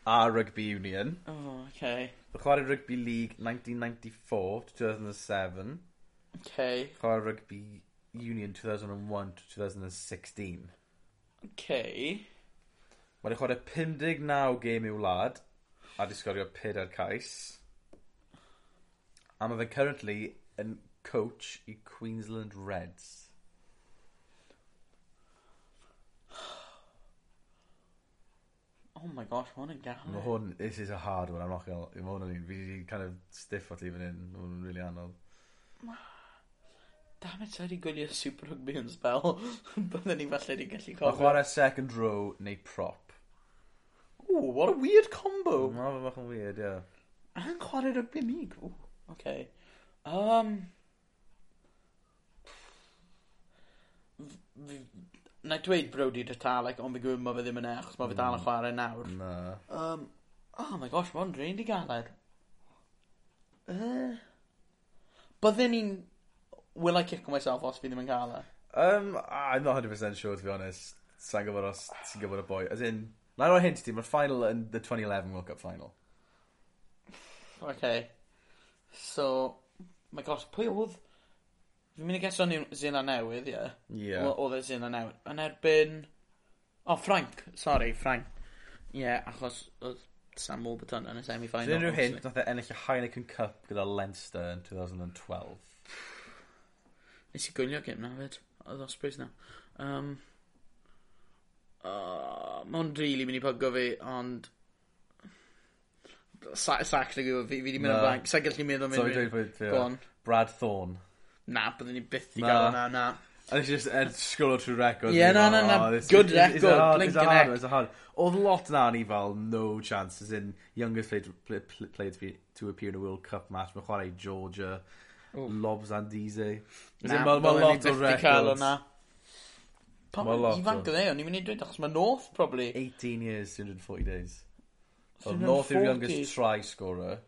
Speaker 2: a rugby union.
Speaker 1: Oh, okay.
Speaker 2: Mae'n chwarae rugby league 1994 to 2007.
Speaker 1: Okay.
Speaker 2: Chwarae rugby union 2001 to 2016.
Speaker 1: Okay.
Speaker 2: Mae'n chwarae 59 gêm i'w wlad a di sgorio 4 cais. A mae fe currently yn coach i Queensland Reds?
Speaker 1: Oh my gosh, mae hwn yn gael.
Speaker 2: Mae hwn, this is a hard one, I'm not gonna, mae hwn yn, fi wedi kind of stiff o ti fan hyn, mae hwn yn really anodd.
Speaker 1: Damn it, wedi gwylio Super Rugby yn spel. Byddwn ni falle wedi gallu cofio.
Speaker 2: Mae chwarae second row neu prop.
Speaker 1: Ooh, what a weird combo.
Speaker 2: Mae fe'n bach yn weird, ie. Yeah.
Speaker 1: A'n chwarae rugby mig, Ooh, okay. Um, fi i dweud Brody Retallick ond fi gwbo ma' fe ddim yn e achos ma' fe dal yn mm. chwarae nawr.
Speaker 2: Na.
Speaker 1: Um, oh my gosh ma' rhaid i galed. Uh, Bydden i'n will I kick myself os fi ddim yn cael e?
Speaker 2: Um, I'm not hundred percent sure to be honest. Sa'n gwbod os ti'n gwbod y boi as in I roi hint i ti mae'r final yn the twenty eleven World Cup final.
Speaker 1: Okay. So my gosh pwy odd Fi'n mynd i gesio New Zealand Newydd, ie.
Speaker 2: Ie.
Speaker 1: Oedd e Zealand Newydd. Yn erbyn... O, oh, Frank. Sorry, Frank. Ie, yeah, achos oedd Sam Warburton yn y semi-final.
Speaker 2: Dwi'n rhyw
Speaker 1: hyn,
Speaker 2: doedd e ennill y Heineken Cup gyda Leinster yn 2012.
Speaker 1: Nes i gwylio gym na fyd. Oedd Ospreys na. Um, uh, Mae'n rili really mynd i pygo fi, ond Sa'n sa actually gwybod, fi wedi mynd yn blank. Sa'n gallu meddwl mynd. Sorry, dwi'n
Speaker 2: Brad Thorne.
Speaker 1: Na, byddwn ni byth i gael yna, na.
Speaker 2: A nes i just ed o trwy record.
Speaker 1: Ie, na, na, na, oh, good record, blinking heck.
Speaker 2: It's a hard, Oedd lot na ni fel, no chance, as in, youngest player to, played to, to appear in a World Cup match, mae'n chwarae Georgia, Ooh. Lobs and Deezy.
Speaker 1: Na,
Speaker 2: mae ma lot o records.
Speaker 1: Pa
Speaker 2: mae
Speaker 1: ifanc
Speaker 2: o
Speaker 1: dde, o'n i'n mynd i dweud, achos mae North, probably.
Speaker 2: 18 years, 240 days.
Speaker 1: Oedd
Speaker 2: North yw'r youngest try scorer.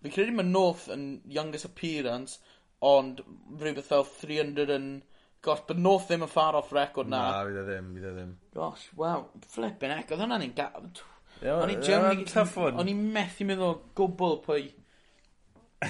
Speaker 1: Fi credu mae North yn youngest appearance, ond rhywbeth fel three undred yn Gosh, but North ddim yn far off record na.
Speaker 2: Na fydd e ddim fydd e ddim.
Speaker 1: Gosh wow, flipping heck, oedd hwnna'n un ga- O'n i genuinely...
Speaker 2: Tough one.
Speaker 1: O'n i methu meddwl o gwbwl pwy...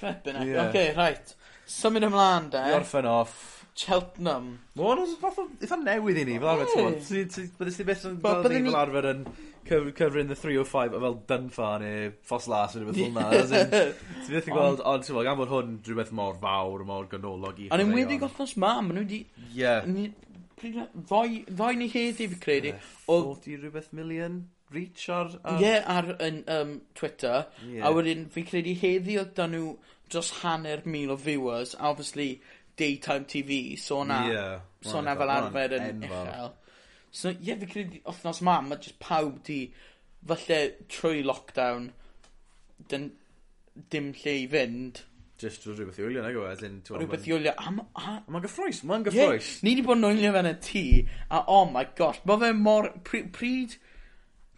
Speaker 1: Flippin' eck.
Speaker 2: Ie.
Speaker 1: Oce Right. Symud
Speaker 2: ymlan
Speaker 1: de.
Speaker 2: I orffen off
Speaker 1: Cheltenham.
Speaker 2: Mae hwn yn fath o eitha newydd i ni, fel arfer, ti'n gwybod? Byddais oh. ti beth yn fel ni fel arfer yn cyfrin the 305 o fel Dunfa neu Foslas neu beth hwnna. Ti byth yn gweld, ond ti'n gweld, gan fod hwn rhywbeth mor fawr, mor ganolog i.
Speaker 1: Ond yn wedi gothnos ma, maen nhw wedi...
Speaker 2: Ie.
Speaker 1: Ddoi ni heddi fi credu.
Speaker 2: 40 rhywbeth milion? reach ar... Ie, ar...
Speaker 1: Yeah, ar yn, um, Twitter.
Speaker 2: Yeah.
Speaker 1: A wedyn, fi credu heddi oedd dan nhw dros hanner mil o viewers. A obviously, daytime TV, so na,
Speaker 2: yeah,
Speaker 1: so na fel arfer yn uchel. So, ie, yeah, fi credu, othnos ma, mae just pawb di, falle trwy lockdown, dyn, dim lle i fynd.
Speaker 2: Just rhywbeth i wylio, nag o, e, as in...
Speaker 1: Rhywbeth i wylio, a... a
Speaker 2: mae'n gyffroes, mae'n gyffroes.
Speaker 1: Yeah, ni di bod yn wylio fe yn y tŷ, a oh my gosh, mae fe mor... Pryd... pryd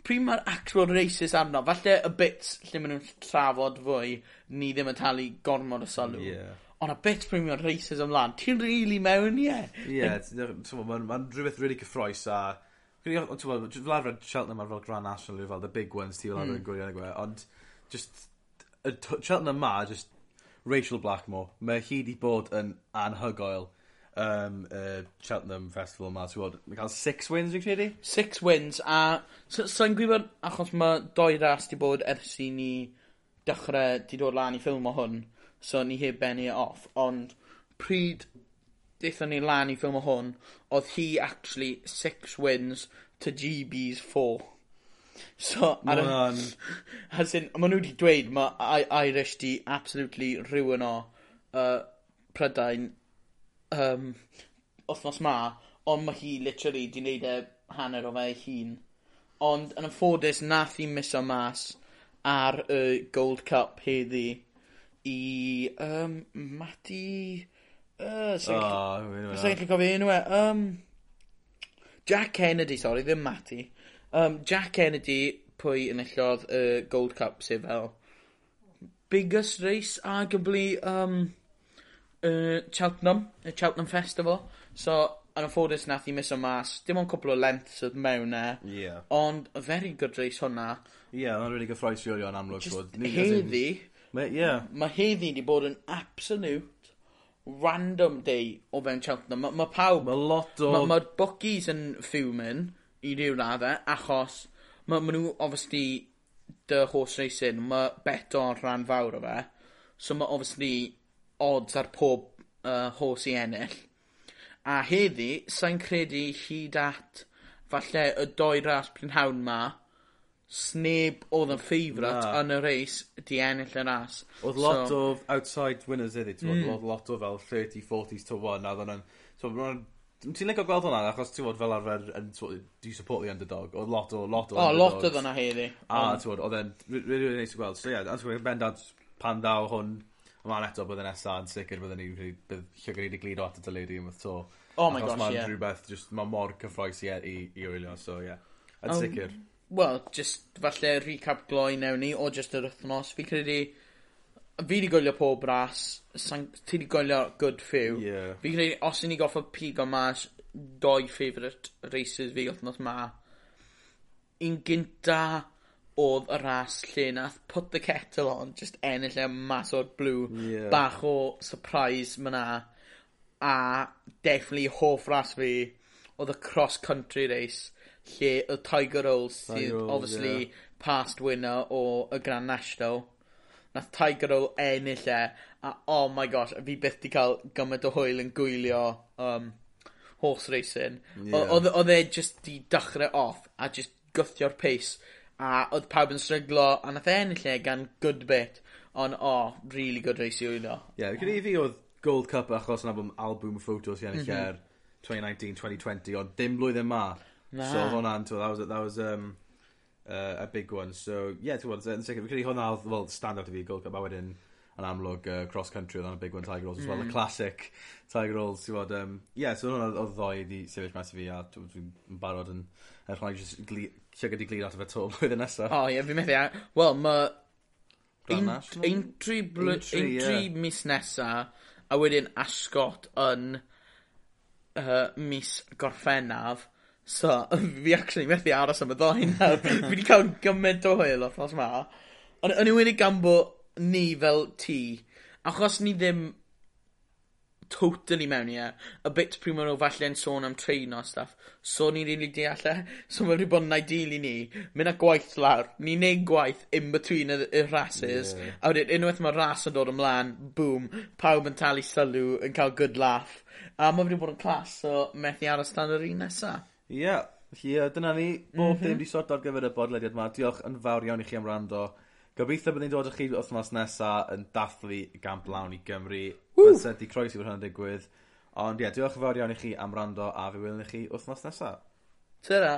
Speaker 1: pryd mae'r actual races arno, falle y bits lle maen nhw'n trafod fwy, ni ddim yn talu gormod o sylw. Yeah on a bit premium races ymlaen, ti'n rili really mewn ie.
Speaker 2: Ie, mae'n ma rhywbeth really cyffroes a... Fel arfer Cheltenham ar fel Grand National fel the big ones ti fel arfer mm. yn gwirion gwe, ond just, y Cheltenham ma, just Rachel Blackmore, mae hi di bod yn anhygoel um, uh, Cheltenham Festival ma. ti'n bod, mae'n cael six wins, fi'n credu?
Speaker 1: Six wins, a so, so, gwybod, achos mae doi ras di bod ers i ni dechrau, di dod lan i ffilm o hwn, so ni heb bennu e off, ond pryd dethon ni lan i ffilm o hwn, oedd hi actually six wins to GB's four. So, ar y... As in, ma nhw wedi dweud, mae I Irish di absolutely rhywun o uh, Prydain um, othnos ma, ond mae hi literally di wneud e hanner o fe ei hun. Ond yn ymffodus, nath hi miso mas ar y Gold Cup heddi i um, Matty... Uh, Sa'n gallu cofio enw e. Um, Jack Kennedy, sorry, ddim Matty. Um, Jack Kennedy, pwy enillodd y uh, Gold Cup, sef fel biggest race, arguably, um, uh, Cheltenham, y Cheltenham Festival. So, yn ffodus nath i miso mas, dim ond cwpl o lengths oedd mewn e.
Speaker 2: Yeah.
Speaker 1: Ond, a very good race hwnna.
Speaker 2: Ie, yeah, ond really gyffroes i olio yn amlwg.
Speaker 1: Just heddi,
Speaker 2: Mae, ie. Yeah.
Speaker 1: Mae heddi wedi bod yn absolute random day o fewn Cheltenham. Mae ma pawb...
Speaker 2: Mae lot o...
Speaker 1: Mae ma, bookies yn ffiwmyn i ryw radde, achos mae ma nhw, obviously, dy horse racing, mae beto yn rhan fawr o fe. So mae, obviously, odds ar pob uh, horse i ennill. A heddi, sa'n credu hyd at falle y doi ras prynhawn ma, sneb oedd yn ffeifrat yn y reis di ennill y ras.
Speaker 2: Oedd lot
Speaker 1: so,
Speaker 2: of outside winners iddi, ti'n mm. oedd lot o fel 30, 40s to 1, a oedd hwnna'n... Ti'n licio gweld hwnna, achos ti'n fod fel arfer yn, do you support the underdog? Oedd lot o, lot o
Speaker 1: oh, lot oedd yna heddi.
Speaker 2: A, ti'n fod, oedd e'n really neis i gweld. So, ie, yeah, ti'n bendant pan daw hwn, a ma'n eto bydd yn nesa yn sicr byddwn ni bydd llygr ni'n glido at y dyledu yn to.
Speaker 1: Oh my
Speaker 2: achos
Speaker 1: gosh, ie.
Speaker 2: Achos mae'n rhywbeth, just, mae mor cyffroes i, i, i wylio, so ie. Yeah. Yn sicr
Speaker 1: wel just falle recap gloi newn ni o just yr wythnos. Fi credu fi wedi gwylio pob ras sai'n ti wedi gwylio good few.
Speaker 2: Ie.
Speaker 1: Fi credu os o'n i goffod pigo mas doi favourite races fi wythnos 'ma un gynta oedd y ras lle nath Put the Kettle On just ennill e mas o'r blue.
Speaker 2: Ie.
Speaker 1: Bach o surprise ma' a definitely hoff ras fi oedd y cross country race lle y Tiger Rolls sydd obviously
Speaker 2: yeah.
Speaker 1: past winner o y Grand National nath Tiger Roll ennill e a oh my gosh fi byth di cael gymaint o hwyl yn gwylio um, horse racing yeah. oedd e just di dechrau off a just gythio'r pace a oedd pawb yn stryglo a nath e ennill e gan good bit ond oh really good race i wylio
Speaker 2: ie yeah, gyda i fi oedd Gold Cup achos na fy album ffotos i ennill
Speaker 1: mm
Speaker 2: -hmm. 2019-2020 ond dim blwyddyn ma
Speaker 1: Na.
Speaker 2: So hwnna'n, that was, that was um, uh, a big one. So, yeah, ti'n gwybod, yn sicr, fi credu hwnna, well, stand-out i fi, Gold Cup, a wedyn, yn amlwg, uh, cross-country, oedd a big one, Tiger Rolls, as well,
Speaker 1: mm.
Speaker 2: the classic Tiger Rolls, ti'n gwybod, um, yeah, so hwnna oedd ddoi di sefyll mas i fi, a dwi'n barod yn, er hwnna, jyst siarad i glir at y fe to blwyddyn nesaf.
Speaker 1: O, ie, fi'n meddwl, wel, mae Ein, ein, tri, ein, tri,
Speaker 2: yeah.
Speaker 1: mis nesa, a wedyn asgot yn uh, mis gorffennaf, So, fi actually methu aros am y ddoi nawr. fi wedi cael gymaint o hwyl o'r ffordd ma. Ond yn yw'n ei gan bod ni fel ti, achos ni ddim totally mewn i e, Y bit pryd maen nhw falle yn sôn am treino a stuff. So ni'n rili really deall e. So mae'n rhaid bod yn ideal i ni. Mynd â gwaith lawr. Ni'n neud gwaith in between y, y rhasys,
Speaker 2: Yeah.
Speaker 1: A wedyn unwaith mae ras yn dod ymlaen, boom, pawb yn talu sylw, yn cael good laugh. A mae'n rhaid bod yn clas, so methu aros tan yr un nesaf.
Speaker 2: Ie, felly uh, dyna ni bob mm -hmm. dim di sort ar gyfer y bodlediad yma. Diolch yn fawr iawn i chi am rando. Gobeithio byddwn ni'n dod â chi wythnos nesa yn dathlu gamp lawn i Gymru. Woo! Bydd senti croesi fod hynny'n digwydd. Ond ie, yeah, diolch yn fawr iawn i chi am rando a fe wylwn i chi wythnos nesa.
Speaker 1: Ta-ra!